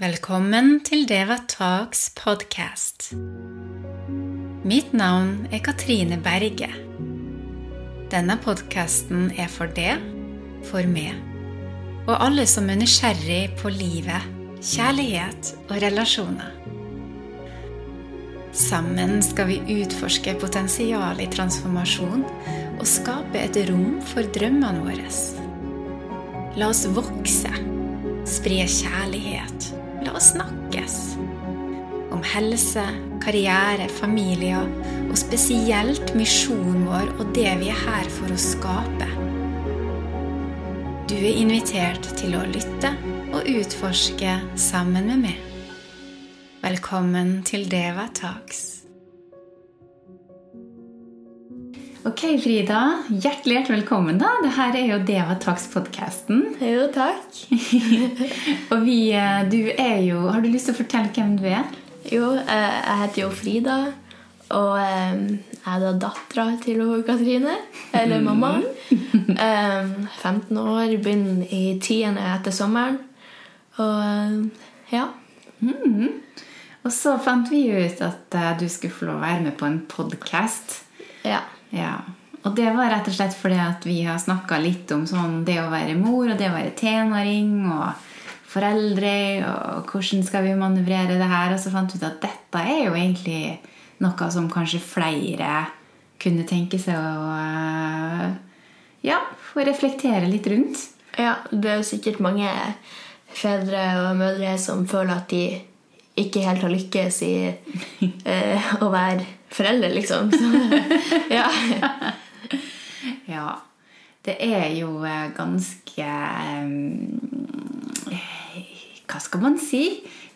Velkommen til Deva Talks podcast. Mitt navn er Katrine Berge. Denne podkasten er for det, for meg, og alle som er nysgjerrig på livet, kjærlighet og relasjoner. Sammen skal vi utforske potensialet i transformasjon og skape et rom for drømmene våre. La oss vokse, spre kjærlighet, la oss snakkes. Om helse, karriere, familier og spesielt misjonen vår og det vi er her for å skape. Du er invitert til å lytte og utforske sammen med meg. Velkommen til Deva Talks. Ok, Frida. Hjertelig hjertelig velkommen. da. Dette er jo Deva Talks-podkasten. Jo, takk. og vi, eh, du er jo Har du lyst til å fortelle hvem du er? Jo, eh, jeg heter jo Frida, og eh, jeg er da dattera til Katrine. Eller mammaen. 15 år, begynner i tiende etter sommeren. Og ja. Mm. Og så fant vi ut at du skulle få lov å være med på en podkast. Ja. Ja. Og det var rett og slett fordi at vi har snakka litt om sånn det å være mor og det å være tenåring og foreldre og hvordan skal vi manøvrere det her. Og så fant vi ut at dette er jo egentlig noe som kanskje flere kunne tenke seg å ja, få reflektere litt rundt. Ja, det er jo sikkert mange fedre og mødre som føler at de ikke helt har lykkes i eh, å være foreldre, liksom. Så, ja. ja. Det er jo ganske Hva skal man si?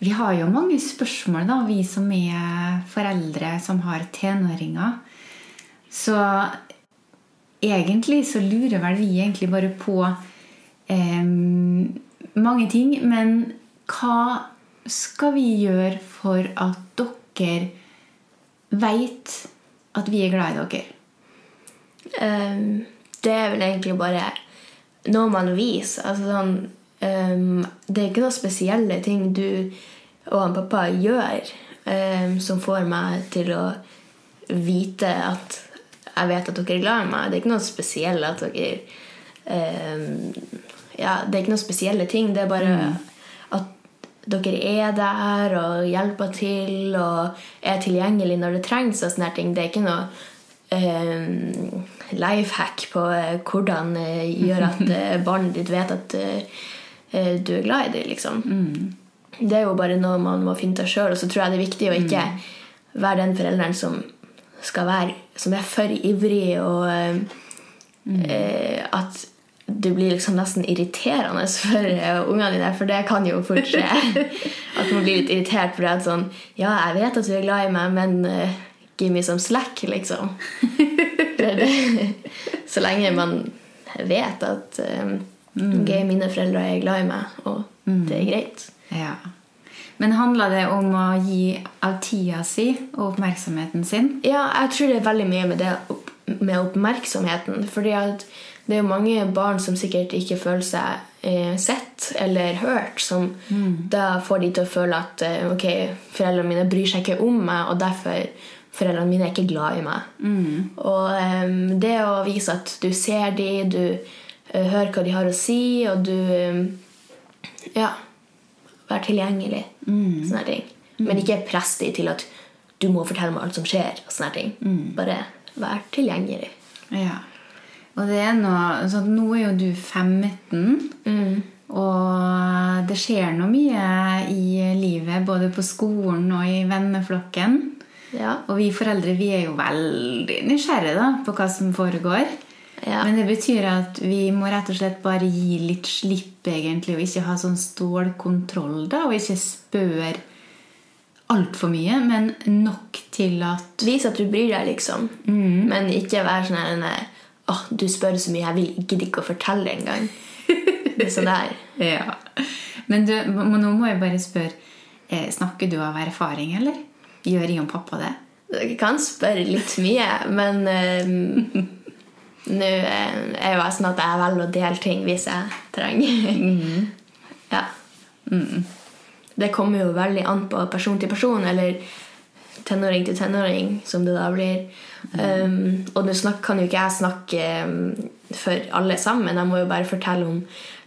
Vi har jo mange spørsmål, da, vi som er foreldre som har tenåringer. Så egentlig så lurer vel vi egentlig bare på eh, mange ting. Men hva skal vi gjøre for at dere veit at vi er glad i dere? Um, det er vel egentlig bare noe man viser. Altså sånn um, Det er ikke noen spesielle ting du og han pappa gjør um, som får meg til å vite at jeg vet at dere er glad i meg. Det er ikke noe spesielt at dere Ja, det er ikke noen spesielle ting. Det er bare mm. Dere er der og hjelper til og er tilgjengelig når det trengs. og sånne ting. Det er ikke noe um, life hack på uh, hvordan det gjør at uh, barnet ditt vet at du er glad i dem. Liksom. Mm. Det er jo bare noe man må finne ut sjøl. Og så tror jeg det er viktig å ikke mm. være den forelderen som skal være som er for ivrig og mm. at du blir liksom nesten irriterende for ungene dine. For det kan jo fort skje. At man blir litt irritert fordi det. Sånn, ja, jeg vet at du er glad i meg, men uh, give me some slack, liksom. så lenge man vet at um, okay, mine foreldre er glad i meg, og det er greit. Ja. Men handler det om å gi av tida si og oppmerksomheten sin? Ja, jeg tror det er veldig mye med det med oppmerksomheten. fordi at det er jo mange barn som sikkert ikke føler seg eh, sett eller hørt, som mm. da får de til å føle at eh, ok, foreldrene mine bryr seg ikke om meg, og derfor foreldrene mine er ikke glad i meg. Mm. Og eh, det å vise at du ser de, du eh, hører hva de har å si, og du ja, være tilgjengelig. Mm. Sånne ting. Men ikke press de til at du må fortelle meg alt som skjer. og sånne ting. Bare vær tilgjengelig. Ja. Og det er noe, så nå er jo du 15, Mm. og det skjer noe mye i livet, både på skolen og i venneflokken. Ja. Og vi foreldre vi er jo veldig nysgjerrige da, på hva som foregår. Ja. Men det betyr at vi må rett og slett bare gi litt slipp, egentlig, og ikke ha sånn stålkontroll, da, og ikke spørre altfor mye, men nok til at Vis at du bryr deg, liksom. Mm. Men ikke vær sånn Åh, du spør så mye, jeg vil ikke ikke å fortelle engang. Det er sånn der. Ja. Men du, nå må jeg bare spørre eh, Snakker du av erfaring, eller? Gjør jeg og pappa det? Dere kan spørre litt mye, men uh, nå eh, er jo jeg sånn at jeg velger å dele ting hvis jeg trenger. Mm. Ja. Mm. det kommer jo veldig an på person til person, eller tenåring til tenåring, som det da blir. Um, og nå kan jo ikke jeg snakke um, for alle sammen. Jeg må jo bare fortelle om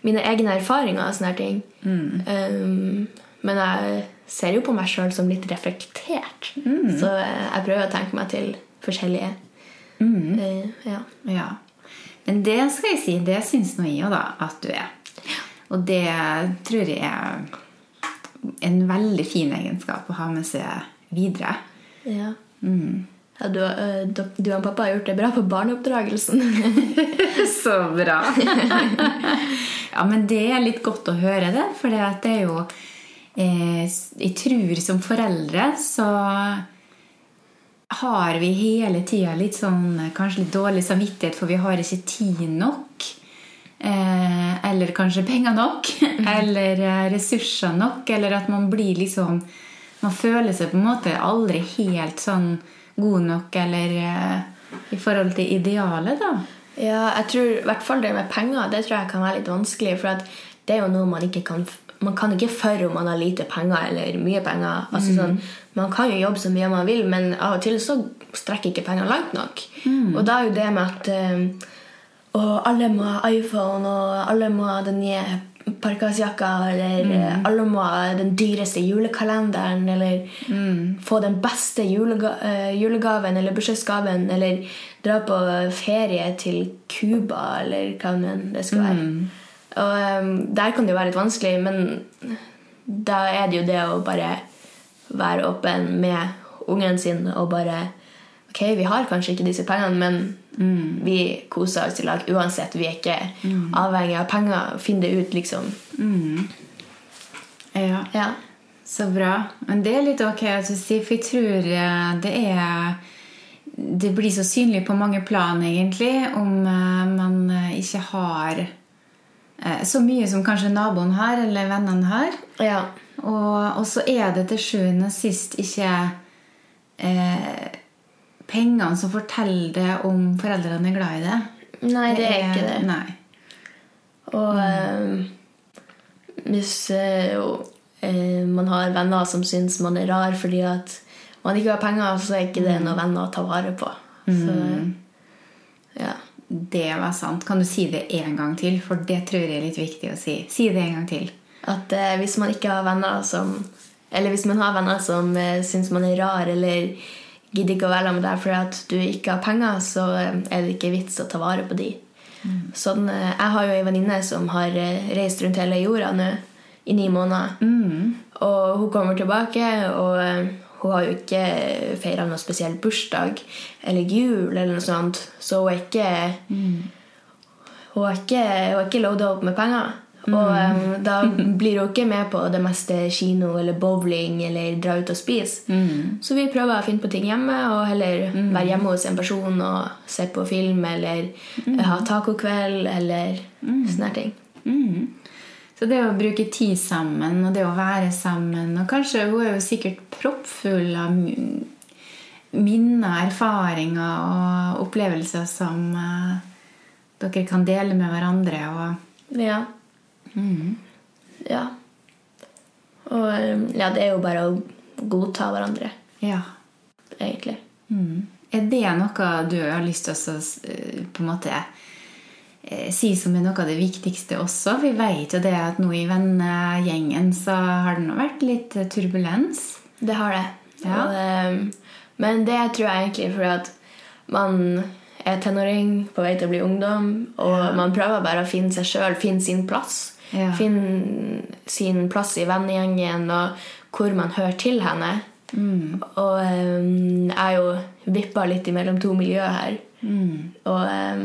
mine egne erfaringer og sånne ting. ting. Um, men jeg ser jo på meg sjøl som litt reflektert. Så eh, jeg prøver å tenke meg til forskjellige. Eh, ja. Ja. Men det skal jeg si, det syns nå jeg òg, at du er. Og det tror jeg er en veldig fin egenskap å ha med seg videre. Ja. Ja, du, eh, du og pappa har gjort det bra på barneoppdragelsen. Så bra! ja, men det er litt godt å høre det, for det er jo eh, Jeg tror som foreldre så har vi hele tida litt sånn kanskje litt dårlig samvittighet, for vi har ikke tid nok. Eh, eller kanskje penger nok. Eller eh, ressurser nok. Eller at man blir liksom Man føler seg på en måte aldri helt sånn god nok eller eh, i forhold til idealet, da. Ja, jeg tror i hvert fall det med penger det tror jeg kan være litt vanskelig. For at det er jo noe man ikke kan Man kan ikke for om man har lite penger eller mye penger. Altså sånn, Man kan jo jobbe så mye man vil, men av og til så strekker ikke pengene langt nok. Og da er jo det med at eh, og alle må ha iPhone, og alle må ha den nye parkasjakka, eller mm. må ha den dyreste julekalenderen, eller få den beste julega eh, julegaven eller bursdagsgaven, eller dra på ferie til Cuba, eller hva det skal være. Og um, der kan det jo være litt vanskelig, men da er det jo det å bare være åpen med ungen sin og bare Ok, vi har kanskje ikke disse pengene, men vi koser oss i lag uansett. Vi er ikke avhengig av penger. Finn det ut, liksom. Ja. Ja. Så bra. Men det er litt ok at du sier, for jeg tror eh, det er Det blir så synlig på mange plan, egentlig, om eh, man eh, ikke har så mye som kanskje naboen har, eller vennene har. ja. Og, og så er det til sjuende og sist ikke eh, pengene som forteller det om foreldrene er glad i det. Nei, det er ikke det. Nei. Og eh, hvis eh, man har venner som syns man er rar fordi at man ikke har penger, så er ikke det noen venner å ta vare på. Så ja. Det var sant. Kan du si det en gang til? For det tror jeg er litt viktig å si. Si det en gang til. At hvis man ikke har venner som Eller hvis man har venner som eh, syns man er rar, eller gidder ikke å være med deg fordi du ikke har penger, så eh, er det ikke vits å ta vare på de. Sånn, eh, jeg har jo ei venninne som har eh, reist rundt hele jorda nå i ni måneder. Og hun kommer tilbake, og hun har jo ikke feira noe spesiell bursdag eller jul, eller noe sånt, så hun er ikke hun har ikke, hun er ikke loada opp med penger. Og um, da blir hun ikke med på det meste kino eller bowling eller dra ut og spise. Så vi prøver å finne på ting hjemme og heller være hjemme hos en person og se på film eller mm. ha tacokveld eller sånne ting. Mm. Så det å bruke tid sammen og det å være sammen Og kanskje hun er jo sikkert proppfull av minner, erfaringer og opplevelser som uh, dere kan dele med hverandre. Og Ja. Ja. Og ja, det er jo bare å godta hverandre, ja. egentlig. Mm. Er det noe du har lyst til å eh, på en måte eh, si som er noe av det viktigste også? Vi vet jo det at nå i vennegjengen så har det nå vært litt eh, turbulens. Det har det. Ja. Og, men det tror jeg egentlig fordi at man er tenåring på vei til å bli ungdom, og man prøver bare å finne seg sjøl, finne sin plass. Ja. Finne sin plass i vennegjengen, og hvor man hører til henne. Og em, jeg er jo vippa litt imellom to miljøer her. Og em,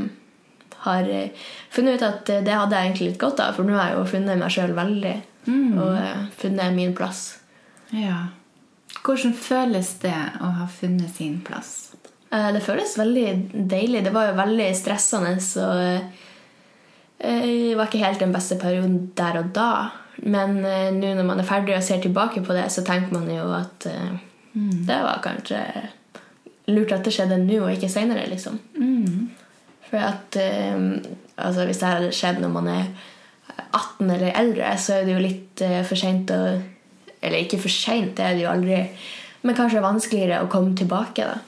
har eh, funnet ut at eh, det hadde jeg egentlig litt godt av, for nå har jeg jo funnet meg sjøl veldig. Og eh, funnet min plass. Ja. Hvordan føles det å ha funnet sin plass? Det føles veldig deilig. Det var jo veldig stressende. Og eh, det var ikke helt den beste perioden der og da. Men eh, nå når man er ferdig og ser tilbake på det, så tenker man jo at eh, det var kanskje lurt at det skjedde nå og ikke seinere, liksom. For at eh, altså hvis det hadde skjedd når man er 18 eller eldre, så er det jo litt eh, for seint å Eller ikke for seint, det er det jo aldri, men kanskje vanskeligere å komme tilbake. da.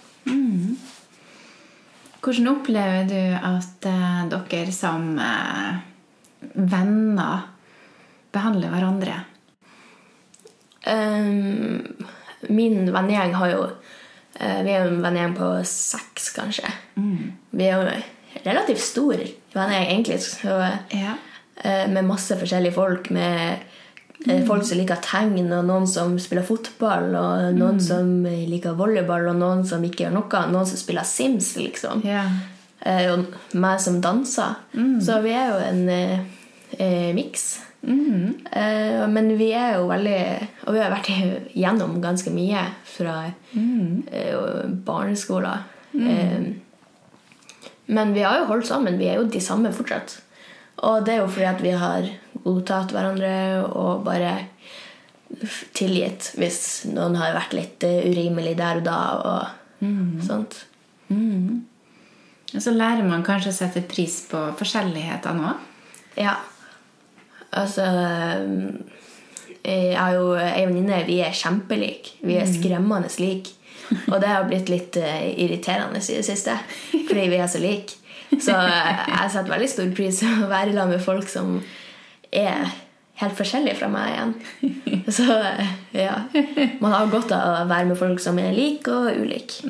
Hvordan opplever du at eh, dere som eh, venner behandler hverandre? Um, min vennegjeng har jo eh, Vi er jo en vennegjeng på seks, kanskje. Vi er jo relativt stor vennegjeng, egentlig. Så, Ja. med masse forskjellige folk. Med folk som liker tegn, og noen som spiller fotball, og noen som liker volleyball, og noen som ikke gjør noe. Noen som spiller Sims, liksom. Eh, og meg som danser. Så vi er jo en eh, eh, miks. Eh, men vi er jo veldig Og vi har vært igjennom ganske mye fra eh, barneskoler. Eh, men vi har jo holdt sammen. Vi er jo de samme fortsatt. Og det er jo fordi at vi har godtatt hverandre og bare tilgitt hvis noen har vært litt eh, urimelig der og da. og sånt. Og så lærer man kanskje å sette pris på forskjelligheter nå. Ja. Altså Jeg har jo ei venninne. Vi er kjempelike. Vi er skremmende like. Og det har blitt litt eh, irriterende i det siste, fordi vi er så like. Så eh, jeg setter veldig stor pris på å være sammen med folk som er helt forskjellige fra meg igjen. Så ja. Man har godt av å være med folk som er like og ulike.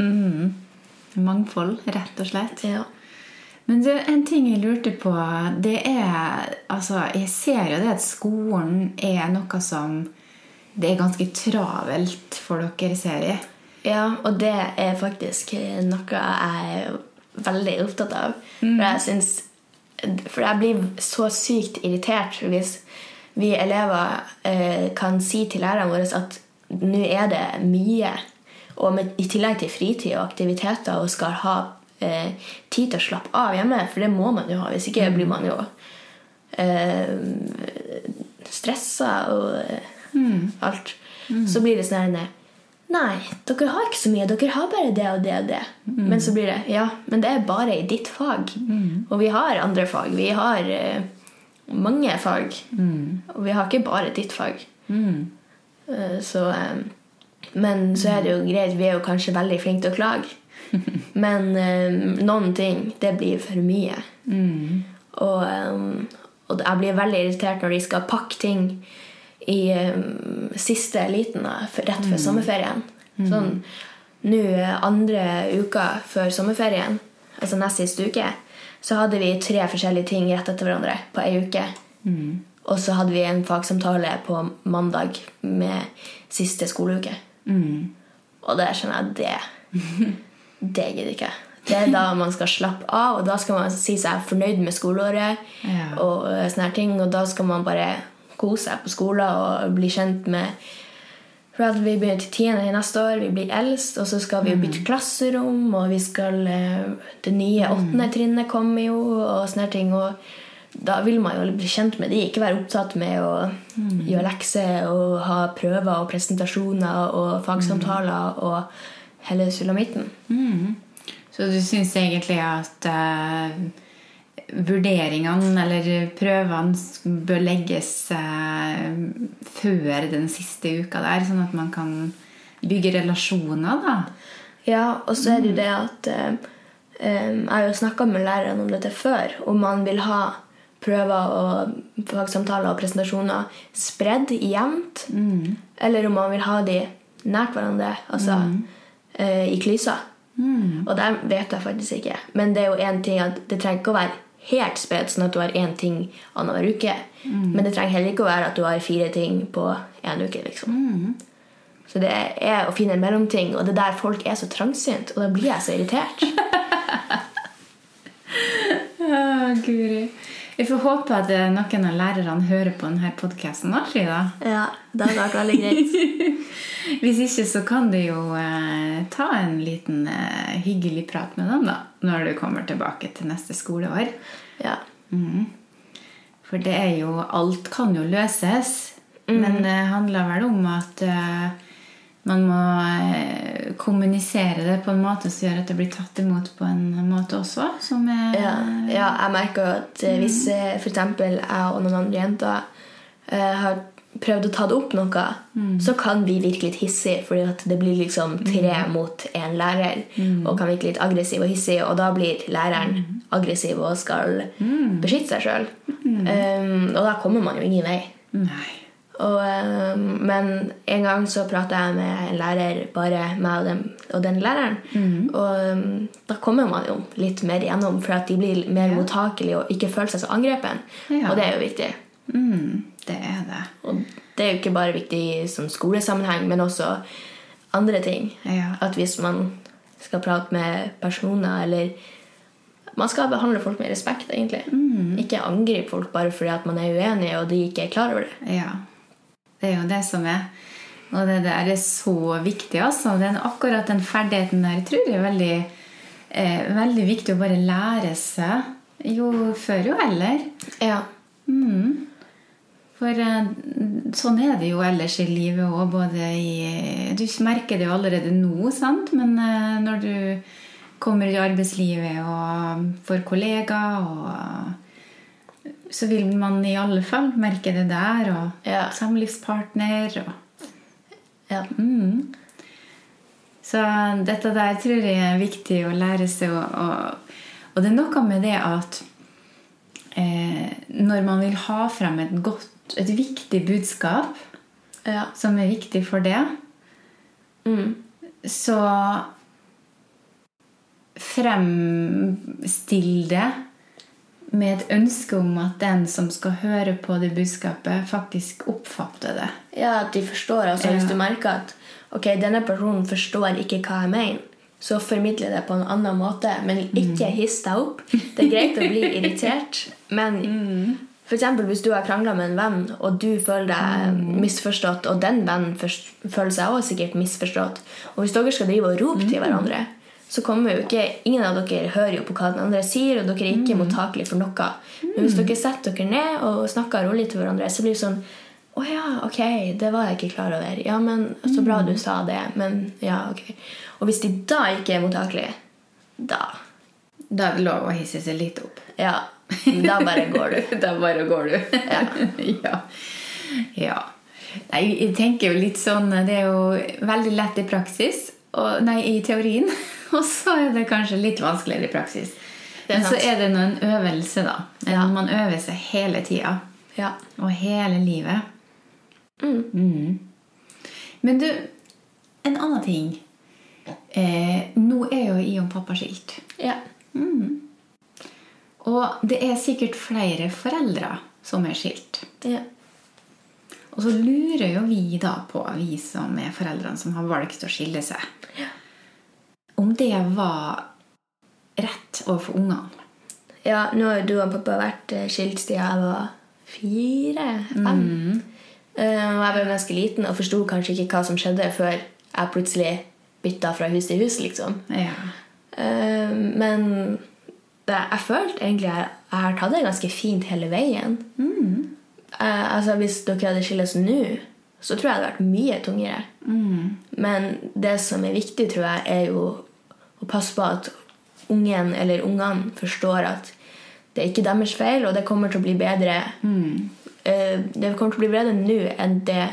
Mangfold, rett og slett. Ja. Men du, en ting jeg lurte på, det er Altså, jeg ser jo det at skolen er noe som Det er ganske travelt for dere, ser jeg. Ja, og det er faktisk noe jeg er veldig opptatt av. For jeg synes, For jeg blir så sykt irritert hvis vi elever eh, kan si til lærerne våre at nå er det mye, og med, i tillegg til fritid og aktiviteter, og skal ha eh, tid til å slappe av hjemme, for det må man jo ha. Hvis ikke blir man jo eh, stressa og eh, alt. Så blir det sånn her Nei, dere har ikke så mye. Dere har bare det og det og det. Men så blir det Ja, men det er bare i ditt fag. Og vi har andre fag. Vi har uh, mange fag. Og vi har ikke bare ditt fag. Uh, så eh, Men så er det jo greit, vi er jo kanskje veldig flinke til å klage. Men eh, noen ting, det blir for mye. Og, um, og jeg blir veldig irritert når de skal pakke ting i um, siste liten, da, rett før sommerferien. Sånn nå eh, andre uka før sommerferien, altså nest siste uke, så hadde vi tre forskjellige ting rett etter hverandre på ei uke. Og så hadde vi en fagsamtale på mandag med siste skoleuke. Og det skjønner jeg det Det gidder ikke. Det er da man skal slappe av, og da skal man si seg fornøyd med skoleåret. Ja. Og eh, sånne her ting, og da skal man bare kose seg på skolen og bli kjent med For at vi begynner til tiende i neste år, vi blir eldst, og så skal vi bytte klasserom, og vi skal eh, Det nye åttende trinnet kommer jo, og sånne ting. Og da vil man jo bli kjent med de, ikke være opptatt med å gjøre lekser og ha prøver og presentasjoner og fagsamtaler og hele sulamitten. Så du syns egentlig at eh, vurderingene eller prøvene bør legges eh, før den siste uka der, sånn at man kan bygge relasjoner, da? Ja, og så er det jo det at eh, eh, Jeg har jo snakka med læreren om dette før, om man vil ha prøver og fagsamtaler og presentasjoner spredd jevnt, eller om man vil ha de nært hverandre, altså eh, i klyser. Og der vet jeg faktisk ikke. Men det er jo en ting at det trenger ikke å være helt spredt, sånn at du har én ting annenhver uke. Men det trenger heller ikke å være at du har fire ting på én uke. liksom. Så det er å finne en mellomting, og det er der folk er så trangsynt. Og da blir jeg så irritert. Å, Guri. Vi får håpe at eh, noen av lærerne hører på denne podkasten, da. Ja, det hadde vært veldig greit. Hvis ikke så kan du jo eh, ta en liten eh, hyggelig prat med dem da, når du kommer tilbake til neste skoleår. Ja. For det er jo Alt kan jo løses, men det handler vel om at eh, man må eh, kommunisere det på en måte som gjør at det blir tatt imot på en måte også. Som Ja, ja, jeg merker jo at eh, hvis mm. for eksempel jeg og noen andre jenter eh, har prøvd å ta det opp noe, så kan vi virke litt hissige. fordi det blir liksom tre mot én lærer, og kan virke litt aggressiv og hissig, og da blir læreren aggressiv og skal beskytte seg sjøl. Um, og da kommer man jo ingen vei. Nei. Og, um, men en gang så prata jeg med en lærer, bare meg og den, og den læreren. Og um, da kommer man jo litt mer igjennom, for at de blir mer mottakelige og ikke føler seg så angrepen. Ja. Og det er jo viktig. Mm, det er det. Og det er jo ikke bare viktig i sånn skolesammenheng, men også andre ting. Ja. At hvis man skal prate med personer, eller Man skal behandle folk med respekt, egentlig. Ikke angripe folk bare fordi at man er uenig og de ikke er klar over det. Ja. Det er jo det som er. Og det der er så viktig, altså. Den, akkurat den ferdigheten der tror jeg er veldig, eh, veldig viktig å bare lære seg. Jo før, jo heller. Ja. Mm. For eh, sånn er det jo ellers i livet òg. Både i Du merker det jo allerede nå, sant? men eh, når du kommer i arbeidslivet og får kollegaer og Så vil man i alle fall merke det der. Og Ja. samlivspartner og ja. Mm. Så dette der tror jeg er viktig å lære seg. Og, og, og det er noe med det at eh, når man vil ha frem et godt, et viktig budskap ja. som er viktig for det, Mm. så fremstill det med et ønske om at den som skal høre på det budskapet, faktisk oppfatter det. Ja, at de forstår. Altså, Hvis du merker at ok, denne personen forstår ikke hva jeg mener, så formidle det på en annen måte, men ikke hiss deg opp. Det er greit å bli irritert, men for eksempel hvis du har krangla med en venn, og du føler deg misforstått, og den vennen føler seg også sikkert misforstått, og hvis dere skal drive og rope til hverandre, så kommer jo ikke Ingen av dere hører jo på hva den andre sier, og dere er ikke mottakelige for noe. Men hvis dere setter dere ned og snakker rolig til hverandre, så blir det sånn å ja, ok, det var jeg ikke klar over. Ja, men Så bra du sa det. Men ja, ok. Og hvis de da ikke er mottakelige, da Da er det lov å hisse seg litt opp. Ja, da bare går du. da bare går du. Ja. ja. ja. Nei, jeg tenker jo litt sånn Det er jo veldig lett i praksis, og, nei, i teorien. Og så er det kanskje litt vanskeligere i praksis. Men så er det en øvelse, da. Ja. Man øver seg hele tida. Ja. Og hele livet. Mm. Mm. Men du, en annen ting. Eh, nå er jo jeg og pappa skilt. ja. Og det er sikkert flere foreldre som er skilt. ja. Og så lurer jo vi da på, vi som er foreldrene som har valgt å skille seg, om det var rett overfor ungene. Ja, nå har jo du og pappa vært eh, skilt siden jeg var fire, fem. Eh, og jeg var ganske liten og forsto kanskje ikke hva som skjedde før jeg plutselig bytta fra hus til hus, liksom. Ja. Eh, men det, jeg følte egentlig jeg, jeg har tatt det ganske fint hele veien. Eh, altså Hvis dere hadde skiltes nå, så tror jeg det hadde vært mye tungere. Men det som er viktig, tror jeg, er jo å passe på at ungen eller ungene forstår at det er ikke deres feil, og det kommer til å bli bedre Eh, Det kommer til å bli bedre nå enn det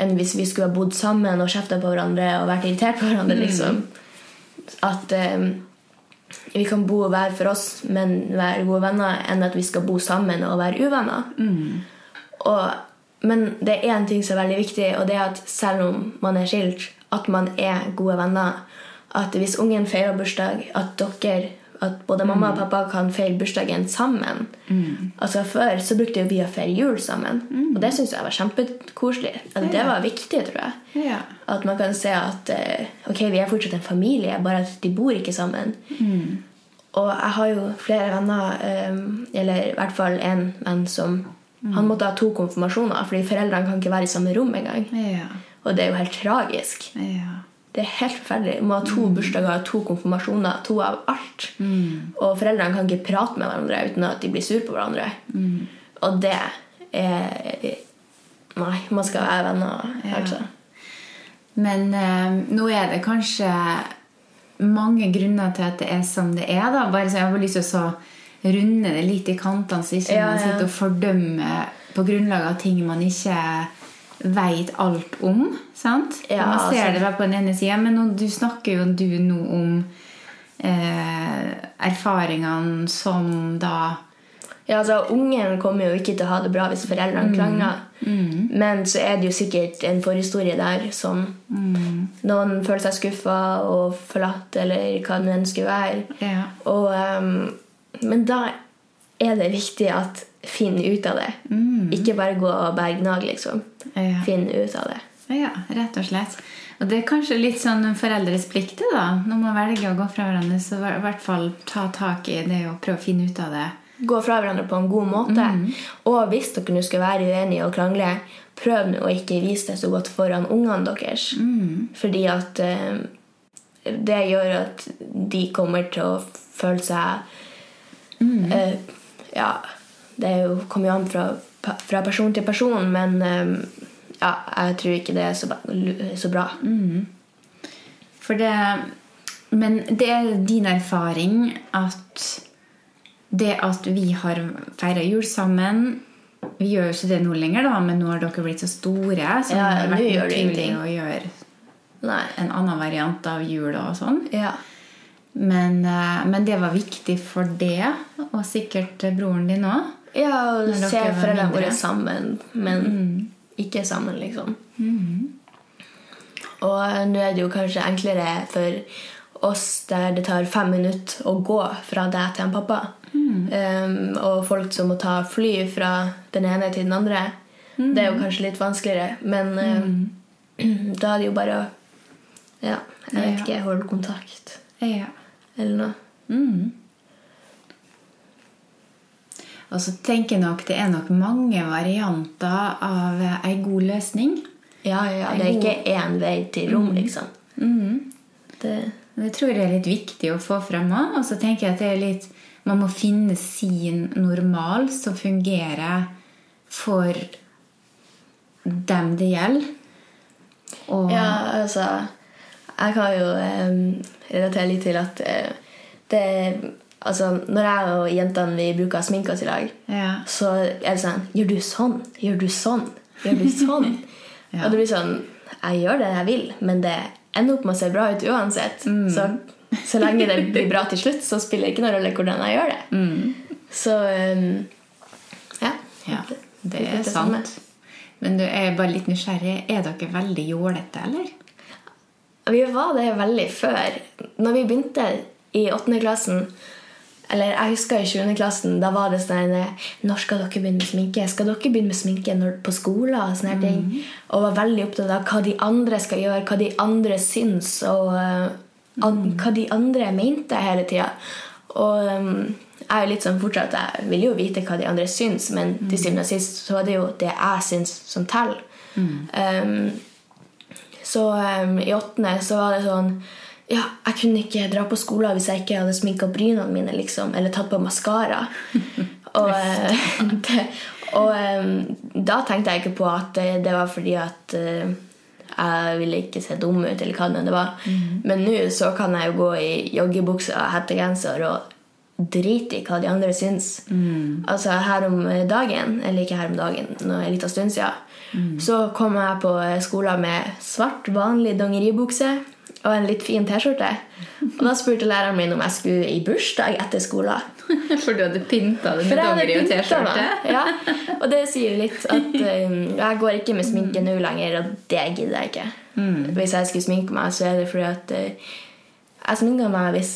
enn hvis vi skulle ha bodd sammen og kjefta på hverandre og vært irritert på hverandre. liksom. At eh, vi kan bo hver for oss, men være gode venner, enn at vi skal bo sammen og være uvenner. Og, men det er én ting som er veldig viktig, og det er at selv om man er skilt, at man er gode venner. At hvis ungen feirer bursdag, at dere at både mamma og pappa kan feire bursdagen sammen. Altså Før så brukte vi å feire jul sammen, og det syns jeg var kjempekoselig. Altså, det var viktig, tror jeg. Ja. At man kan se at eh, ok, vi er fortsatt en familie, bare at de bor ikke sammen. Og jeg har jo flere venner, eh, eller i hvert fall en venn som Han måtte ha to konfirmasjoner, fordi foreldrene kan ikke være i samme rom engang. Ja. Og det er jo helt tragisk. Ja. Det er helt forferdelig. Må ha to bursdager, to konfirmasjoner, to av alt. Og foreldrene kan ikke prate med hverandre uten at de blir sur på hverandre. Og det er Nei, man skal være venner, altså. Men eh, nå er det kanskje mange grunner til at det er som det er. da. Bare så Jeg har lyst til å så runde det litt i kantene, så ikke Ja, man ja. sitter og fordømmer på grunnlag av ting man ikke veit alt om. sant? Ja, man ser altså- det bare på den ene sida, men du snakker jo du nå om eh, erfaringene som da Ja, altså, Ungen kommer jo ikke til å ha det bra hvis foreldrene krangler. Men så er det jo sikkert en forhistorie der som noen føler seg skuffa og forlatt, eller hva det nå enn skulle være. Ja. Og, um, men da er det viktig at finn ut av det. Ikke bare gå og bergnag, liksom. Ja. Finn ut av det. Ja, rett og slett. Og det er kanskje litt sånn foreldres plikt, da. Når man velger å gå fra hverandre, så i hvert fall ta tak i det og prøve å finne ut av det. Gå fra hverandre på en god måte. Og hvis dere nå skal være uenige og krangle, prøv nå å ikke vise det så godt foran ungene deres. Fordi at eh, det gjør at de kommer til å føle seg eh, Ja, det er jo, kommer jo an fra, fra person til person, men eh, ja, jeg tror ikke det er så, så bra. For det Men det er din erfaring at det at vi har feira jul sammen Vi gjør jo ikke det nå lenger, da, men nå har dere blitt så store. Så Ja, det har vært tydelig naturlig å gjøre Nei. en annen variant av jul og sånn. Ja. Men, eh, men det var viktig for det, og sikkert broren din òg. Ja, og se foreldrene våre sammen, men ikke sammen, liksom. Og eh, nå er det jo kanskje enklere for oss der det tar fem minutter å gå fra deg til en pappa. Um, og folk som må ta fly fra den ene til den andre. Det er jo kanskje litt vanskeligere, men eh, da er det jo bare å Ja, jeg vet ikke, holde kontakt Ja. eller noe. Mm. Og så tenker jeg nok det er nok mange varianter av ei god løsning. Ja, ja, det er ikke én vei til rom, liksom. Det, Det tror jeg er litt viktig å få frem òg. Og så tenker jeg at det er litt Man må finne sin normal som fungerer for dem det gjelder. Og Ja, altså Jeg kan jo eh, relatere litt til at eh, det Altså, når jeg og jentene vi bruker å sminke oss i lag, ja. så er det sånn Gjør du sånn? Gjør du sånn? Gjør du sånn? Ja. Og det blir sånn Jeg gjør det jeg vil, men det ender opp med å se bra ut uansett. Mm. Så, så lenge det blir bra til slutt, så spiller det ikke noen rolle hvordan jeg gjør det. Så um, ja. ja. Det er sant. Men du er bare litt nysgjerrig. Er dere veldig jålete, eller? Vi var det veldig før. Når vi begynte i åttende klassen Eller jeg husker i 20. klassen, da var det sånn Når skal dere begynne med sminke? Skal dere begynne med sminke når, på skolen? Og sånne mm. ting. Og var veldig opptatt av hva de andre skal gjøre, hva de andre syns, og uh, an, hva de andre mente hele tida. Og um, jeg er jo litt sånn fortsatt Jeg vil jo vite hva de andre syns, men til syvende og sist så er det jo det jeg syns, som teller. Um, så um, i åttende så var det sånn Ja, jeg kunne ikke dra på skolen hvis jeg ikke hadde sminka brynene mine, liksom. Eller tatt på maskara. og eh, og um, da tenkte jeg ikke på at det, var fordi at eh, jeg ville ikke se dum ut, eller hva det var. var. Men nå så kan jeg jo gå i joggebukse og hettegenser og drite i hva de andre syns. Altså her om dagen, eller ikke her om dagen, nå en liten stund siden, så kom jeg på skolen med svart, vanlig dongeribukse og en litt fin T-skjorte. Og da spurte læreren min om jeg skulle i bursdag etter skolen. For du hadde pynta det med dongeri og T-skjorte? Ja. Og det sier litt at um, jeg går ikke med sminke nå lenger, og det gidder jeg ikke. Hvis jeg skulle sminke meg, så er det fordi at uh, jeg sminker meg hvis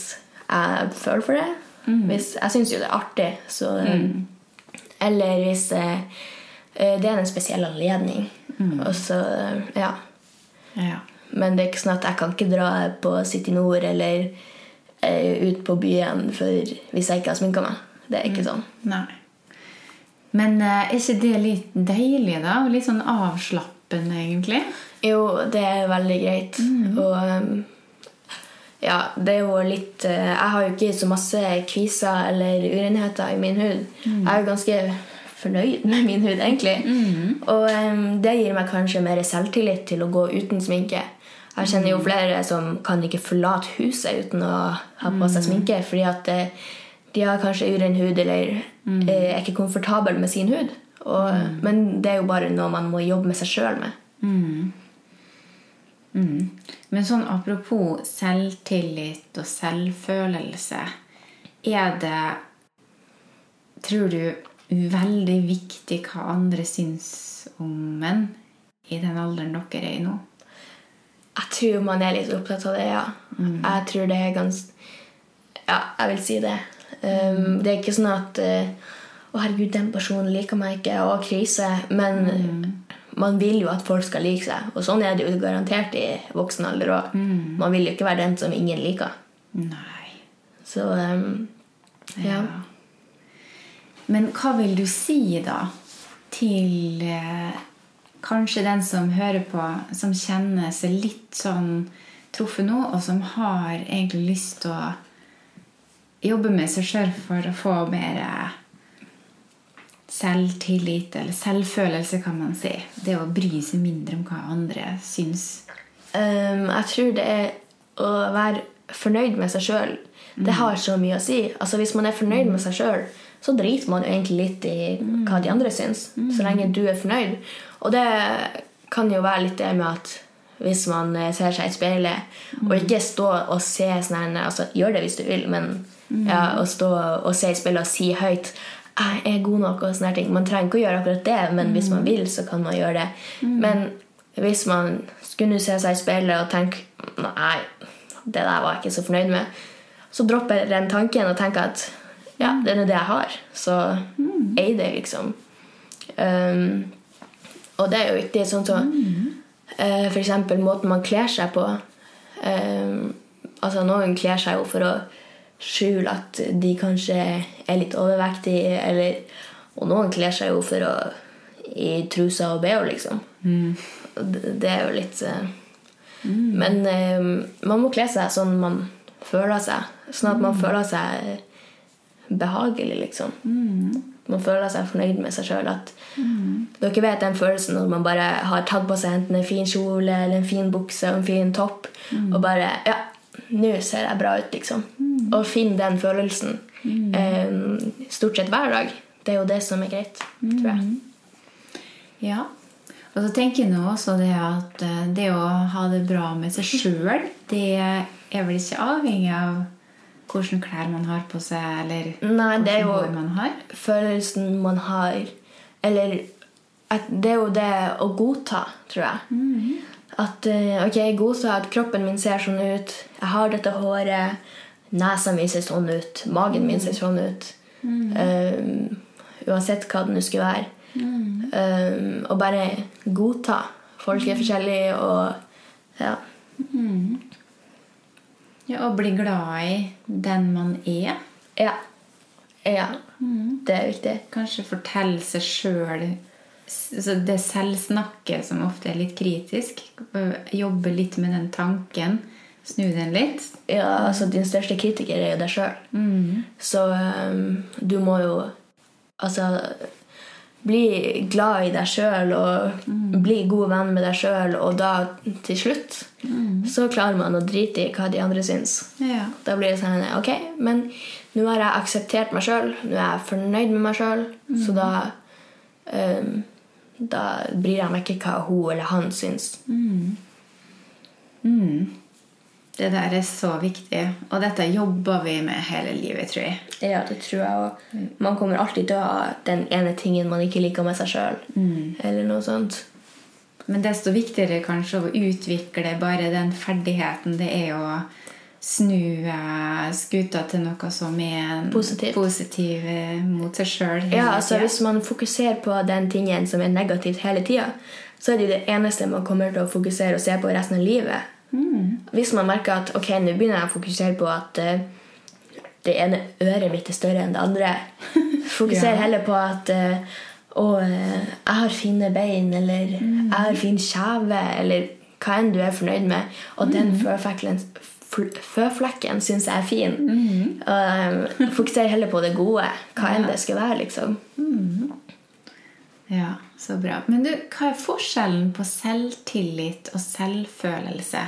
jeg føler for det. Hvis, jeg syns jo det er artig, så um, Eller hvis uh, uh, det er en spesiell anledning. Og så, uh, ja. Ja. Men det er ikke sånn at jeg kan ikke dra på City Nord eller eh, ut på byen for, hvis jeg ikke har sminka meg. Det er ikke sånn. Nei. Men eh, er ikke det litt deilig, da? Og litt sånn avslappende, egentlig? Jo, det er veldig greit. Og um, ja, det er jo litt eh, Jeg har jo ikke så masse kviser eller urenheter i min hud. Jeg er jo ganske fornøyd med min hud, egentlig. Og um, det gir meg kanskje mer selvtillit til å gå uten sminke. Jeg kjenner jo flere som kan ikke forlate huset uten å ha på seg sminke, fordi at eh, de har kanskje uren hud eller eh, er ikke komfortabel med sin hud. Og, Men det er jo bare noe man må jobbe med seg sjøl med. Men sånn apropos selvtillit og selvfølelse Er det, tror du, veldig viktig hva andre syns om menn i den alderen dere er i nå? Jeg tror man er litt opptatt av det, ja. Jeg tror det er ganske Ja, jeg vil si det. Um, det er ikke sånn at uh, Å, herregud, den personen liker meg ikke, og krise. Men man vil jo at folk skal like seg. Og sånn er det jo garantert i voksen alder òg. Man vil jo ikke være den som ingen liker. Nei. Så um, ja. Men hva vil du si da til eh, kanskje den som hører på, som kjenner seg litt sånn truffet nå, og som har egentlig lyst til å jobbe med seg sjøl for å få mer eh, selvtillit, eller selvfølelse, kan man si. Det å bry seg mindre om hva andre syns. Um, jeg tror det er å være fornøyd med seg sjøl. Det har så mye å si. Altså Hvis man er fornøyd med seg sjøl, så driter man jo egentlig litt i hva de andre syns. Så lenge du er fornøyd. Og det kan jo være litt det med at hvis man eh, ser seg i speilet, og ikke stå og se sånn altså, Gjør det hvis du vil, men ja, å stå og se i speilet og si høyt jeg er god nok og sånne ting. Man trenger ikke å gjøre akkurat det, men hvis man vil, så kan man gjøre det. Men hvis man skulle se seg i speilet og tenke Nei, det der var jeg ikke så fornøyd med. Så dropper den tanken og tenker at ja, det er det jeg har. Så ei det, liksom. Um, og det er jo viktig. Sånn som eh, for eksempel måten man kler seg på. Um, altså Noen kler seg jo for å skjule at de kanskje er litt overvektige, eller, og noen kler seg jo for å i trusa og bh, liksom. Mm. Det, det er jo litt eh, Men eh, man må kle seg sånn man føler seg. Sånn at man føler seg behagelig, liksom. Man føler seg fornøyd med seg sjøl. Dere vet den følelsen når man bare har tatt på seg enten en fin kjole eller en fin bukse og en fin topp, og bare Ja, nå ser jeg bra ut, liksom. Og finn den følelsen eh, stort sett hver dag. Det er jo det som er greit, tror jeg. Ja. Og så tenker jeg nå også det at eh, det å ha det bra med seg sjøl, det er vel ikke avhengig av hvilke klær man har på seg, eller Nei, det er jo man har. følelsen man har Eller det er jo det å godta, tror jeg. At eh, ok, jeg godtar at kroppen min ser sånn ut. Jeg har dette håret. Nesa mi ser sånn ut. Magen min ser sånn ut. Um, uansett hva det nå skulle være. Um, og bare godta. Folk er forskjellige, og ja. Ja, Og bli glad i den man er. Ja. ja. Det er viktig. Kanskje fortelle seg sjøl Det selvsnakket som ofte er litt kritisk. Jobbe litt med den tanken. Snu den litt. Ja, altså Din største kritiker er jo deg sjøl. Så um, du må jo altså bli glad i deg sjøl og bli god venn med deg sjøl, og da til slutt så klarer man å drite i hva de andre syns. Ja. Da blir det sånn Ok, men nå har jeg akseptert meg sjøl. Nå er jeg fornøyd med meg sjøl. Så da um, Da bryr jeg meg ikke hva hun eller han syns. Det der er så viktig. Og dette jobber vi med hele livet, tror jeg. Ja, det tror jeg òg. Man kommer alltid til å ha den ene tingen man ikke liker med seg sjøl. Eller noe sånt. Men desto viktigere kanskje å utvikle bare den ferdigheten det er å snu eh, skuta til noe som er Positivt. positiv eh, mot seg sjøl. Ja, altså Hvis man fokuserer på den tingen som er negativt hele tida, så er det det eneste man kommer til å fokusere og se på resten av livet. Hvis man merker at ok, nå begynner jeg å fokusere på at uh, det ene øret mitt er større enn det andre Fokuser Ja. heller på at uh, å, uh, jeg har fine bein, eller jeg har fin kjeve, eller hva enn du er fornøyd med. Og den føflekken, fl- føflekken syns jeg er fin. Mm. Um, fokuser heller på det gode, hva enn det skal være. liksom. Ja, så bra. Men du, hva er forskjellen på selvtillit og selvfølelse,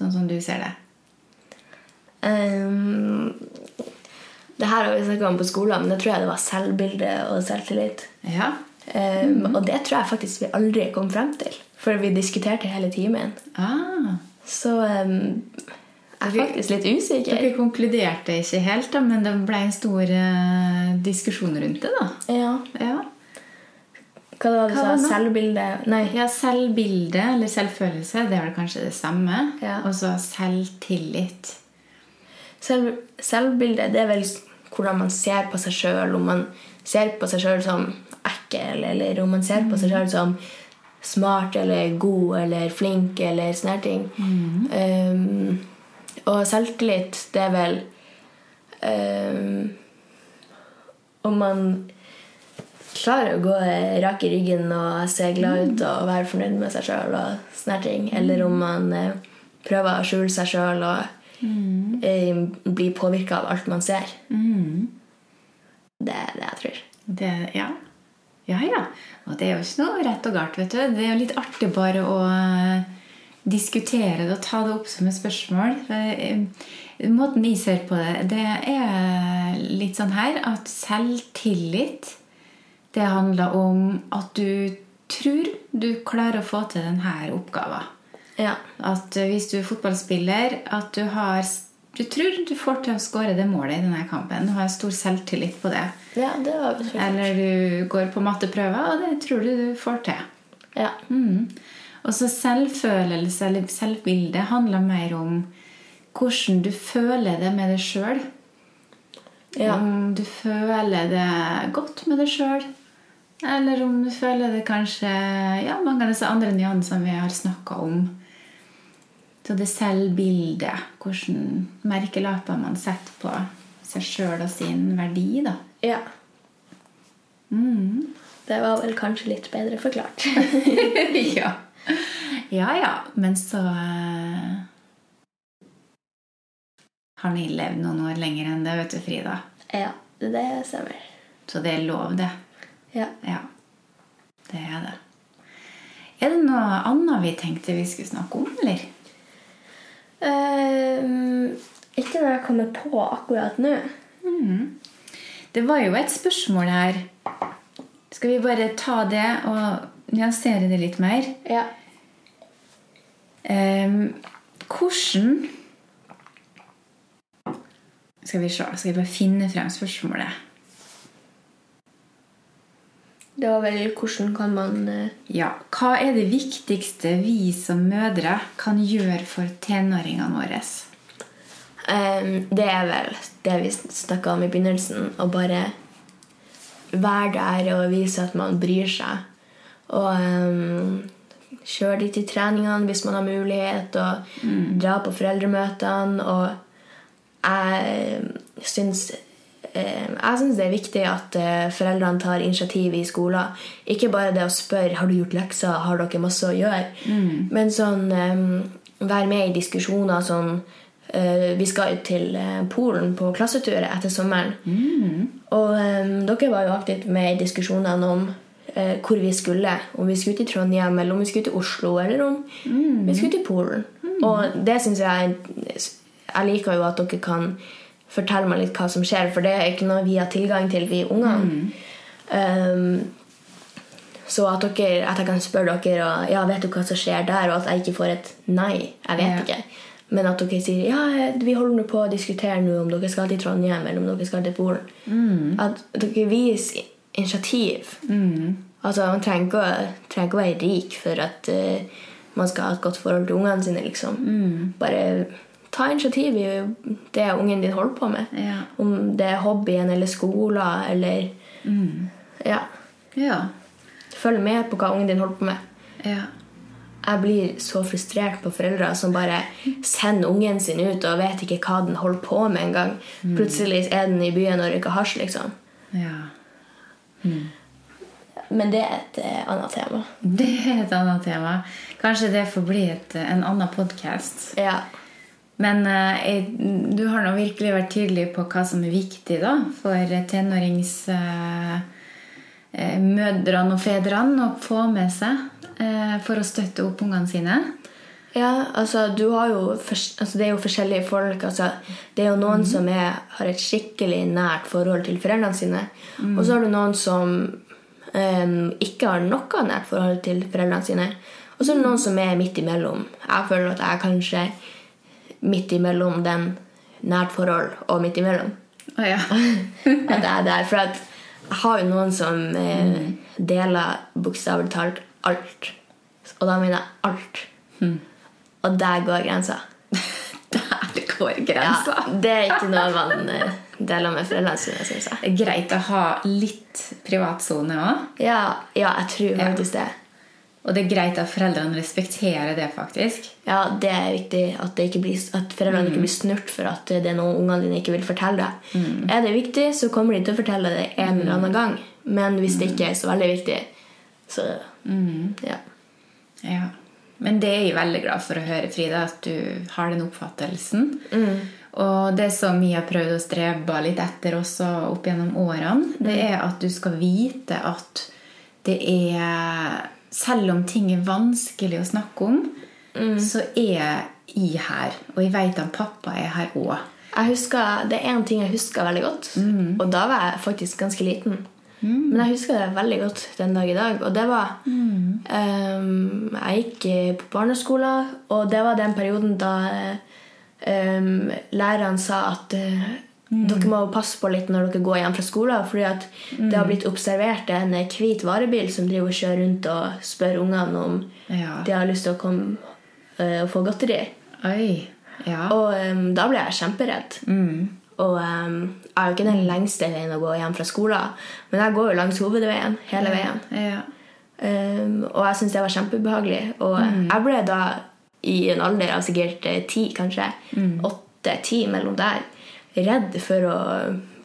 sånn som du ser det? Um, det her har vi snakka om på skolen, men det tror jeg det var selvbilde og selvtillit. Ja. Um, Og det tror jeg faktisk vi aldri kom frem til, for vi diskuterte hele timen. Ah, Så um, jeg er faktisk litt usikker. dere konkluderte ikke helt, da, men det ble en stor uh, diskusjon rundt det, da. Ja. Ja. Hva var det du Hva sa? var? Selvbilde? Nei. ja, selvbilde eller selvfølelse, det er vel kanskje det samme. Ja. Og så selvtillit. Selv, selvbilde det er vel hvordan man ser på seg sjøl. Om man ser på seg sjøl som ekkel, eller om man ser på seg sjøl som smart eller god eller flink eller sånne ting. Um, og selvtillit, det er vel um, Om man klarer å gå rak i ryggen og se glad ut og være fornøyd med seg sjøl og sånne ting. Eller om man eh, prøver å skjule seg sjøl og eh, blir påvirka av alt man ser. Det er det jeg tror. Det, ja. ja, ja. Og det er jo ikke noe rett og galt. vet du. Det er jo litt artig bare å eh, diskutere det og ta det opp som et spørsmål. Eh, måten vi ser på det, det er litt sånn her at selvtillit det handler om at du tror du klarer å få til denne oppgaven. Ja. At hvis du er fotballspiller, at du har du tror du får til å skåre det målet i denne kampen. Du har stor selvtillit på det. ja, det var selvfølgelig Eller du går på matteprøver, og det tror du du får til. Ja. Mm. Og så selvfølelse eller selvbilde handler mer om hvordan du føler det med deg sjøl. Ja. Om du føler det godt med deg sjøl, eller om du føler det kanskje Ja, mange av disse andre nyansene vi har snakka om. Så det selvbildet, hvordan merkelapper man setter på seg sjøl og sin verdi, da. ja. Mm. Det var vel kanskje litt bedre forklart. ja. ja, ja. Men så uh, har ni levd noen år lenger enn det, vet du, Frida. ja, det stemmer. Så det er lov, det. Ja. Ja. Det er det. Er det noe annet vi tenkte vi skulle snakke om, eller? Ehm, ikke når jeg kommer på akkurat nå. Det var jo et spørsmål her. Skal vi bare ta det og nyansere det litt mer? Ja. Um, hvordan Skal vi se, skal vi bare finne frem spørsmålet? Det var vel hvordan kan man eh, Ja, Hva er det viktigste vi som mødre kan gjøre for tenåringene våre? Um, Det er vel det vi snakka om i begynnelsen. Å bare være der og vise at man bryr seg. Og um, kjøre de til treningene hvis man har mulighet, og dra på foreldremøtene. Og jeg syns jeg syns det er viktig at eh, foreldrene tar initiativ i skolen. Ikke bare det å spørre har du gjort lekser, har dere masse å gjøre, men sånn eh, være med i diskusjoner sånn eh, Vi skal ut til eh, Polen på klassetur etter sommeren. Og eh, dere var jo aktivt med i diskusjonene om eh, hvor vi skulle. Om vi skulle til Trondheim, eller om vi skulle til Oslo, eller om vi skulle til Polen. Og det syns jeg Jeg liker jo at dere kan fortelle meg litt hva som skjer, for det er ikke noe vi har tilgang til, vi ungene. Um, så at, dere, at jeg kan spørre dere og ja, vet du hva som skjer der, og at jeg ikke får et nei. Jeg vet Ja. ikke. Men at dere sier ja, vi holder på å diskutere nå om dere skal til Trondheim eller om dere skal til Polen. At dere viser initiativ. Altså, Man trenger ikke, å, trenger ikke å være rik for at uh, man skal ha et godt forhold til ungene sine. liksom. Bare ta initiativ i det ungen din holder på med. Ja. Om det er hobbyen eller skolen eller Ja. Ja. Følg med på hva ungen din holder på med. ja. Jeg blir så frustrert på foreldre som bare sender ungen sin ut og vet ikke hva den holder på med engang. Plutselig er den i byen og røyker hasj, liksom. ja. Men det er et eh, annet tema. Det er et annet tema. Kanskje det får bli et, en annen podkast. Ja. Men eh, du har nå virkelig vært tydelig på hva som er viktig da, for tenåringsmødrene eh, og fedrene å få med seg eh, for å støtte opp ungene sine. Ja, altså, du har jo altså, Det er jo forskjellige folk. Altså, det er jo noen som er, har et skikkelig nært forhold til foreldrene sine. Og så har du noen som ikke har noe nært forhold til foreldrene sine. Og så er det noen som er midt imellom. Jeg føler at jeg kanskje midt imellom den nært forhold og midt imellom. Oh, ja. At jeg er der. For at jeg har jo noen som eh, deler bokstavelig talt alt. Og da mener jeg alt. Og der går grensa. Der går Ja, grensa. det er ikke noe man eh, deler med foreldrene sine, syns jeg. Greit å ha litt privatsone òg. Ja, ja, jeg tror faktisk det. Og det er greit at foreldrene respekterer det, faktisk. Ja, det er viktig at, det ikke blir, at foreldrene ikke blir snurt for at det er noe ungene dine ikke vil fortelle deg. Er det viktig, så kommer de til å fortelle det en eller annen gang. Men hvis det ikke er så veldig viktig, så ja. Ja. Men det er jeg veldig glad for å høre, Frida, at du har den oppfattelsen. Og det som vi har prøvd å strebe litt etter også opp gjennom årene, det er at du skal vite at det er Selv om ting er vanskelig å snakke om, så er jeg her. Og jeg vet at pappa er her òg. Jeg husker, det er én ting jeg husker veldig godt, og da var jeg faktisk ganske liten. Men jeg husker det veldig godt den dag i dag. Og det var um, Jeg gikk på barneskolen, og det var den perioden da um, læreren sa at eh, dere må passe på litt når dere går hjem fra skolen, fordi at det har blitt observert en hvit varebil som driver og kjører rundt og spør ungene om Ja. de har lyst til å komme eh, og få godteri. Ja. Og um, da ble jeg kjemperedd. Og um, jeg er jo ikke den lengste veien å gå hjem fra skolen, men jeg går jo langs hovedveien hele veien. Ja. Um, og jeg syns det var kjempeubehagelig. Og jeg ble da i en alder av sikkert eh, ti, kanskje, åtte-ti mellom der, redd for å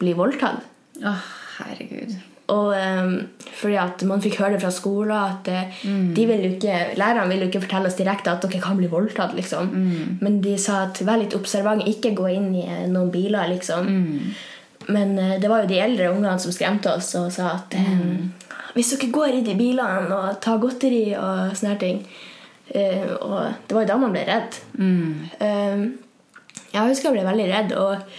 bli voldtatt. Å, herregud. Og um, fordi at man fikk høre det fra skolen at mm. de vil ikke, lærerne vil jo ikke fortelle oss direkte at dere kan bli voldtatt. liksom. Men de sa at vær litt observant, ikke gå inn i eh, noen biler. liksom. Men uh, det var jo de eldre ungene som skremte oss og sa at eh, hvis dere går inn i bilene og tar godteri og sånne ting uh, Og det var jo da man ble redd. Eh, jeg husker jeg ble veldig redd, og,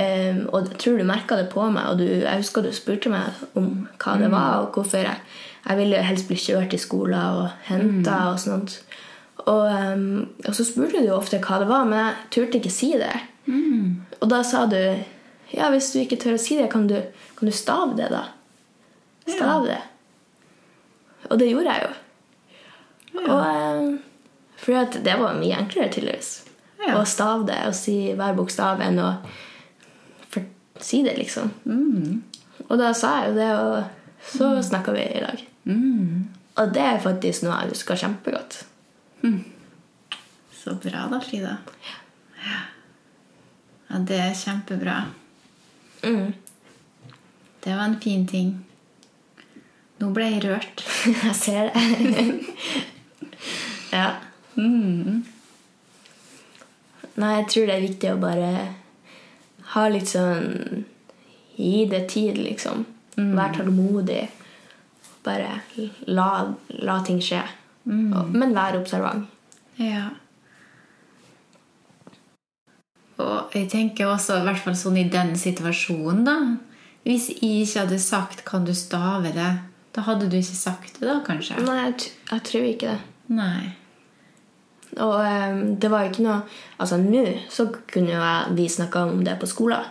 eh, og jeg tror du merka det på meg. Og du, jeg husker du spurte meg om hva det var, og hvorfor jeg, jeg ville helst bli kjørt til skolen og henta. Og sånt. Og, um, og så spurte du ofte hva det var, men jeg turte ikke si det. Og da sa du ja, hvis du ikke tør å si det, kan du, kan du stave det, da? Stav det. Og det gjorde jeg jo. Og, um, for det var mye enklere, tydeligvis. Ja. Å stave det og si hver bokstav enn å si det, liksom. Og da sa jeg jo det, og så snakka vi i dag. Og det er faktisk noe jeg husker kjempegodt. Så bra da, Frida. Ja, det er kjempebra. Mm. Det var en fin ting. Nå ble jeg rørt. Jeg ser det. ja. Nei, jeg tror det er viktig å bare ha litt sånn Gi det tid, liksom. Vær tålmodig. Bare la, la ting skje. Og, men vær observant. Ja. Og jeg tenker også, i hvert fall sånn i den situasjonen, da Hvis jeg ikke hadde sagt 'kan du stave det', da hadde du ikke sagt det, da, kanskje? Nei, jeg, jeg tror ikke det. Nei. Og um, det var jo ikke noe Altså nå så kunne jeg, vi snakka om det på skolen.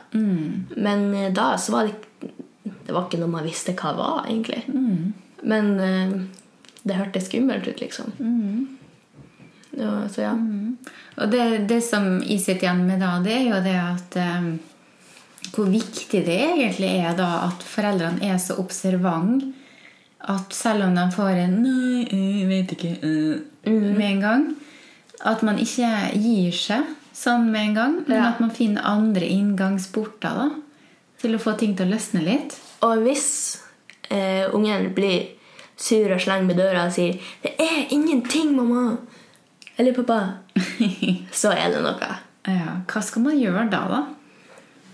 Men uh, da så var det Det var ikke noe man visste hva det var, egentlig. Men uh, det hørtes skummelt ut, liksom. Ja, så ja. Og det, det som jeg sitter igjen med da, det er jo det at um, Hvor viktig det egentlig er da at foreldrene er så observant at selv om de får en 'nei, jeg vet ikke' eh, med en gang, at man ikke gir seg sånn med en gang, men Ja. at man finner andre inngangsporter da, til å få ting til å løsne litt. Og hvis eh, ungen blir sur og slenger med døra og sier 'Det er ingenting, mamma!' Eller 'pappa', så er det noe. Ja, hva skal man gjøre da, da?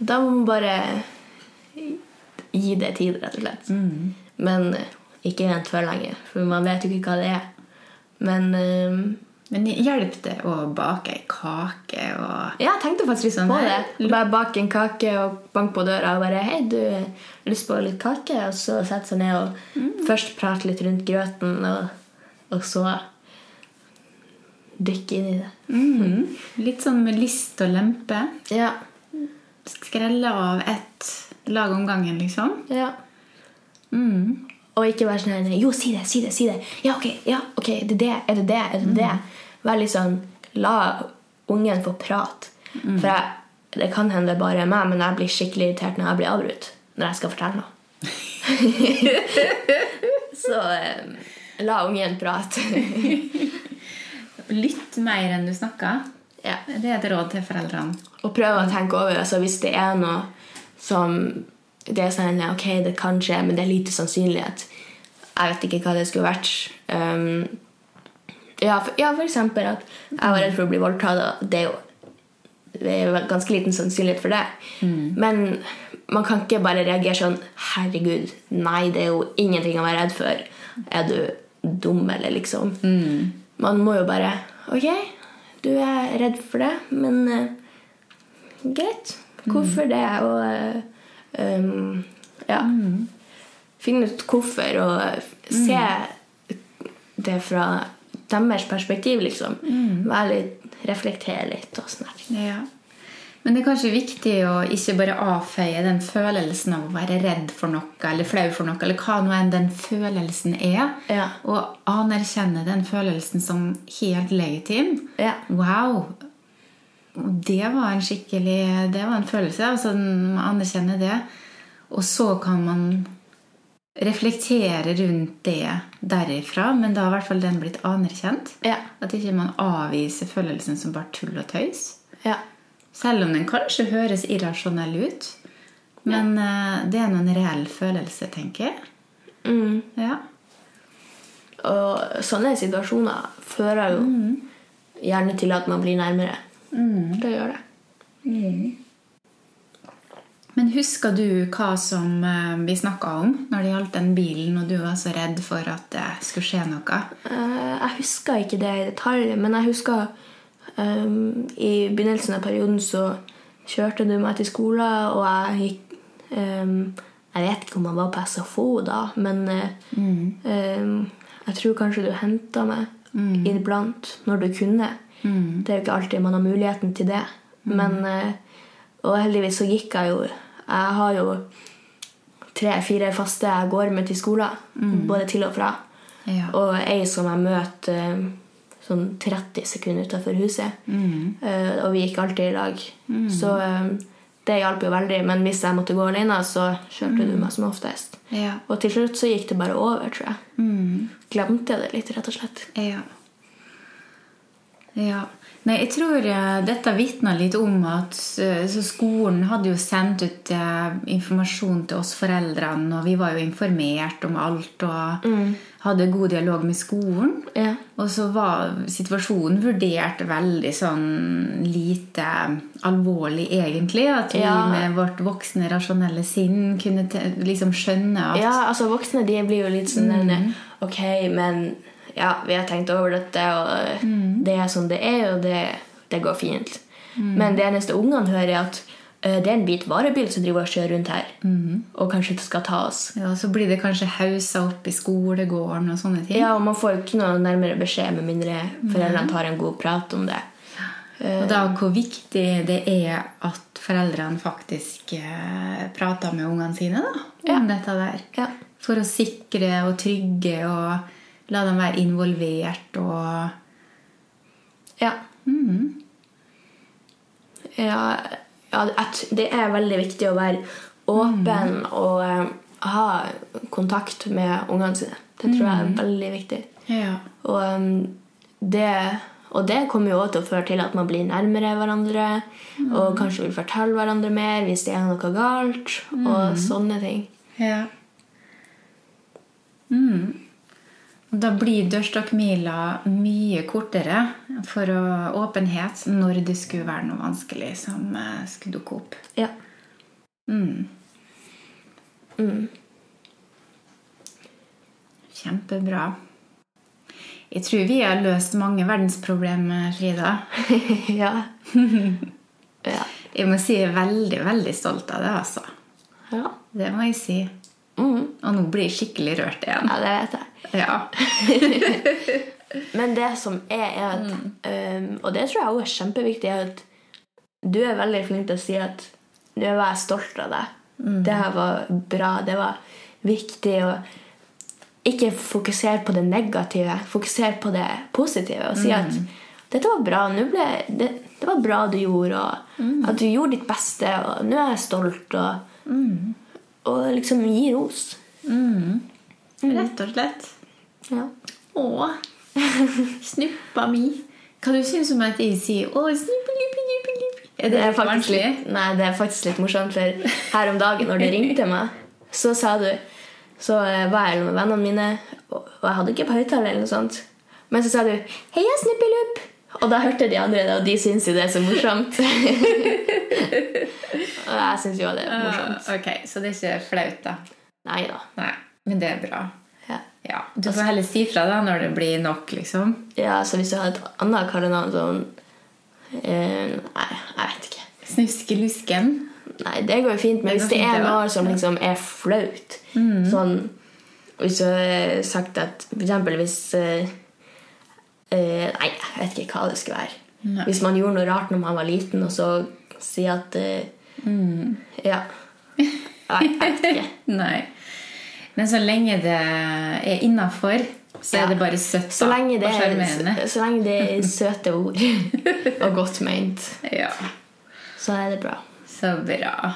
Da må man bare gi det tid, rett og slett. Men eh, ikke vent for lenge, for man vet jo ikke hva det er. Men eh, Men hjelp det å bake ei kake og Ja, jeg tenkte faktisk litt Sånn på det. Bare bake en kake og banke på døra og bare 'Hei, du har lyst på litt kake?' Og så sette seg ned og Mm. først prate litt rundt grøten, og, og så dykke inn i det. Mm. Litt sånn med list og lempe. Ja. Skrelle av ett lag om gangen, liksom. ja. Mm. Og ikke være sånn 'Jo, si det, si det, si det.' 'Ja, ok, ja, ok, er det det? Er det det? Er det det?' Litt sånn La ungen få prate. For jeg, det kan hende bare meg, men jeg blir skikkelig irritert når jeg blir avbrutt når jeg skal fortelle noe. Så um, la ungen prate. Lytt mer enn du snakker. ja. Det er et råd til foreldrene. Og prøv å tenke over altså hvis det er noe som det er sånn, ok, det kan skje, men det er lite sannsynlighet. Jeg vet ikke hva det skulle vært. Um, ja, for, ja, for eksempel at jeg var redd for å bli voldtatt. Det er jo det er jo ganske liten sannsynlighet for det. Men man kan ikke bare reagere sånn Herregud, nei, det er jo ingenting å være redd for. Er du dum, eller liksom? Man må jo bare Ok, du er redd for det, men uh, greit. Hvorfor det? Og uh, um, ja. Finn ut hvorfor, og se det fra deres perspektiv, liksom. Være litt, reflektere litt og sånn. Ja. Men det er kanskje viktig å ikke bare avfeie den følelsen av å være redd for noe eller flau for noe, eller hva nå enn den følelsen er, Ja. og anerkjenne den følelsen som helt legitim. Ja. Wow! Det var en skikkelig Det var en følelse. altså Man anerkjenner det. Og så kan man reflektere rundt det derifra, men da har i hvert fall den blitt anerkjent. Ja. At ikke man avviser følelsen som bare tull og tøys. ja. Selv om den kanskje høres irrasjonell ut. Men eh, det er nå en reell følelse, tenker jeg. Mm. Ja. Og sånne situasjoner fører jo gjerne til at man blir nærmere. Det gjør det. Men husker du hva som eh, vi snakka om når det gjaldt den bilen, og du var så redd for at det skulle skje noe? Eh, Jeg husker ikke det i detalj, men jeg husker um, i begynnelsen av perioden så kjørte du meg til skolen, og jeg gikk um, Jeg vet ikke om jeg var på SFO da, men mm. um, jeg tror kanskje du henta meg iblant når du kunne. Det er jo ikke alltid man har muligheten til det. Men, eh, og heldigvis så gikk jeg jo Jeg har jo tre-fire faste jeg går med til skolen, både til og fra. Ja. Og ei som jeg møter eh, sånn 30 sekunder utenfor huset. Mm. og vi gikk alltid i lag. Så eh, det hjalp jo veldig. Men hvis jeg måtte gå alene, så kjørte du meg som oftest. Ja. Og til slutt så gikk det bare over, tror jeg. Mm. Glemte det litt, rett og slett. Ja. Ja. Nei, jeg tror eh, dette vitner litt om at eh, så skolen hadde jo sendt ut eh, informasjon til oss foreldrene, og vi var jo informert om alt og hadde god dialog med skolen. Ja. Og så var situasjonen vurdert veldig sånn lite alvorlig, egentlig. At vi Ja. med vårt voksne, rasjonelle sinn kunne liksom skjønne at ja, altså voksne de blir jo litt sånn mm. Ok, men ja, vi har tenkt over dette, og det er som det er, og det, det går fint. Men det eneste ungene hører, er at eh, det er en hvit varebil som driver og kjører rundt her, og kanskje det skal ta oss. ja, Så blir det kanskje hausa opp i skolegården og sånne ting. Ja, og man får ikke noe nærmere beskjed med mindre foreldrene tar en god prat om det. Og da hvor viktig det er at foreldrene faktisk eh, prater med ungene sine da, om dette der. Ja. For å sikre og trygge og la dem være involvert og Ja. Ja, ja at det er veldig viktig å være åpen og eh, ha kontakt med ungene sine. Det tror jeg er veldig viktig. Ja. Og, um, det, og det kommer jo også til å føre til at man blir nærmere hverandre. Og kanskje vil fortelle hverandre mer hvis det er noe galt. Og sånne ting. ja. Mm. Da blir dørstokkmila mye kortere for å, åpenhet når det skulle være noe vanskelig som eh, skulle dukke opp. Ja. Mm. Mm. Kjempebra. Jeg tror vi har løst mange verdensproblemer, Frida. ja. ja. Jeg må si jeg er veldig, veldig stolt av det, altså. Ja. Det må jeg si. Mhm. Og nå blir jeg skikkelig rørt igjen. ja, det vet jeg. Ja. Men det som er, er at um, Og det tror jeg også er kjempeviktig, er at du er veldig flink til å si at nå var jeg stolt av deg. Det her var bra. Det var viktig. Og ikke fokusere på det negative. Fokusere på det positive. Og si at dette var bra. Ble, det, det var bra du gjorde, og at du gjorde ditt beste, og nå er jeg stolt. Og, og liksom gi ros. Rett og slett. Ja. Å, snuppa mi. Hva du syns om at jeg sier 'å, snuppeluppi-luppi-luppi'? Er Det det er, faktisk litt, nei, det er faktisk litt morsomt, for her om dagen når du ringte meg, så sa du Så eh, var jeg med vennene mine, og jeg hadde ikke på høyttaler eller noe sånt. Men så sa du 'Heia, Snippilupp'! Og da hørte de andre det, og de syns jo det er så morsomt. og jeg syns jo det er morsomt. Uh, ok, Så det er ikke flaut, da? Nei da. Nei, men det er bra. Ja. Ja, Du får heller si fra da når det blir nok, liksom. ja, så hvis du har et annet kallenavn sånn uh, Nei, jeg vet ikke. Snuskelusken. Nei, det går jo fint, men Det hvis det er noe som liksom er flaut Sånn Hvis du har sagt at For eksempel hvis eh, eh, Nei, jeg vet ikke hva det skal være. Nei. Hvis man gjorde noe rart når man var liten, og så si at eh, Ja. Nei, jeg vet ikke. Nei. Men så lenge det er innafor, så Ja. er det bare søtt Så lenge det og er, sjarmerende. så, så lenge det er søte ord og godt meint, Ja, så er det bra. så bra.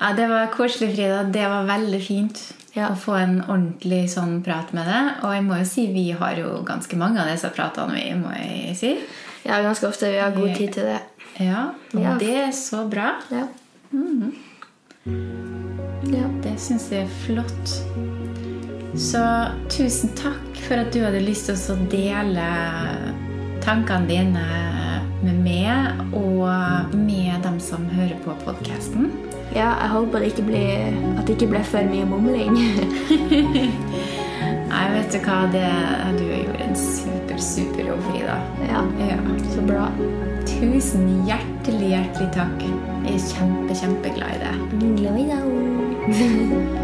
Ja, Det var koselig, Frida. Det var veldig fint Ja. Og få en ordentlig sånn prat med deg. Og jeg må jo si vi har jo ganske mange av disse pratene, vi, må jeg si. Ja, ganske ofte. Vi har god tid til det. Ja, og Ja. det er så bra. Ja. ja. Det syns jeg er flott. Så tusen takk for at du hadde lyst til å dele tankene dine med meg og med dem som hører på podkasten. Ja, jeg håper det ikke blir, at det ikke ble for mye mumling. Nei, vet du hva, det, du gjorde en super, super jobb, Frida. ja, Ja. så bra. Tusen hjertelig, hjertelig takk. Jeg er kjempe, kjempeglad i deg. Glad i deg.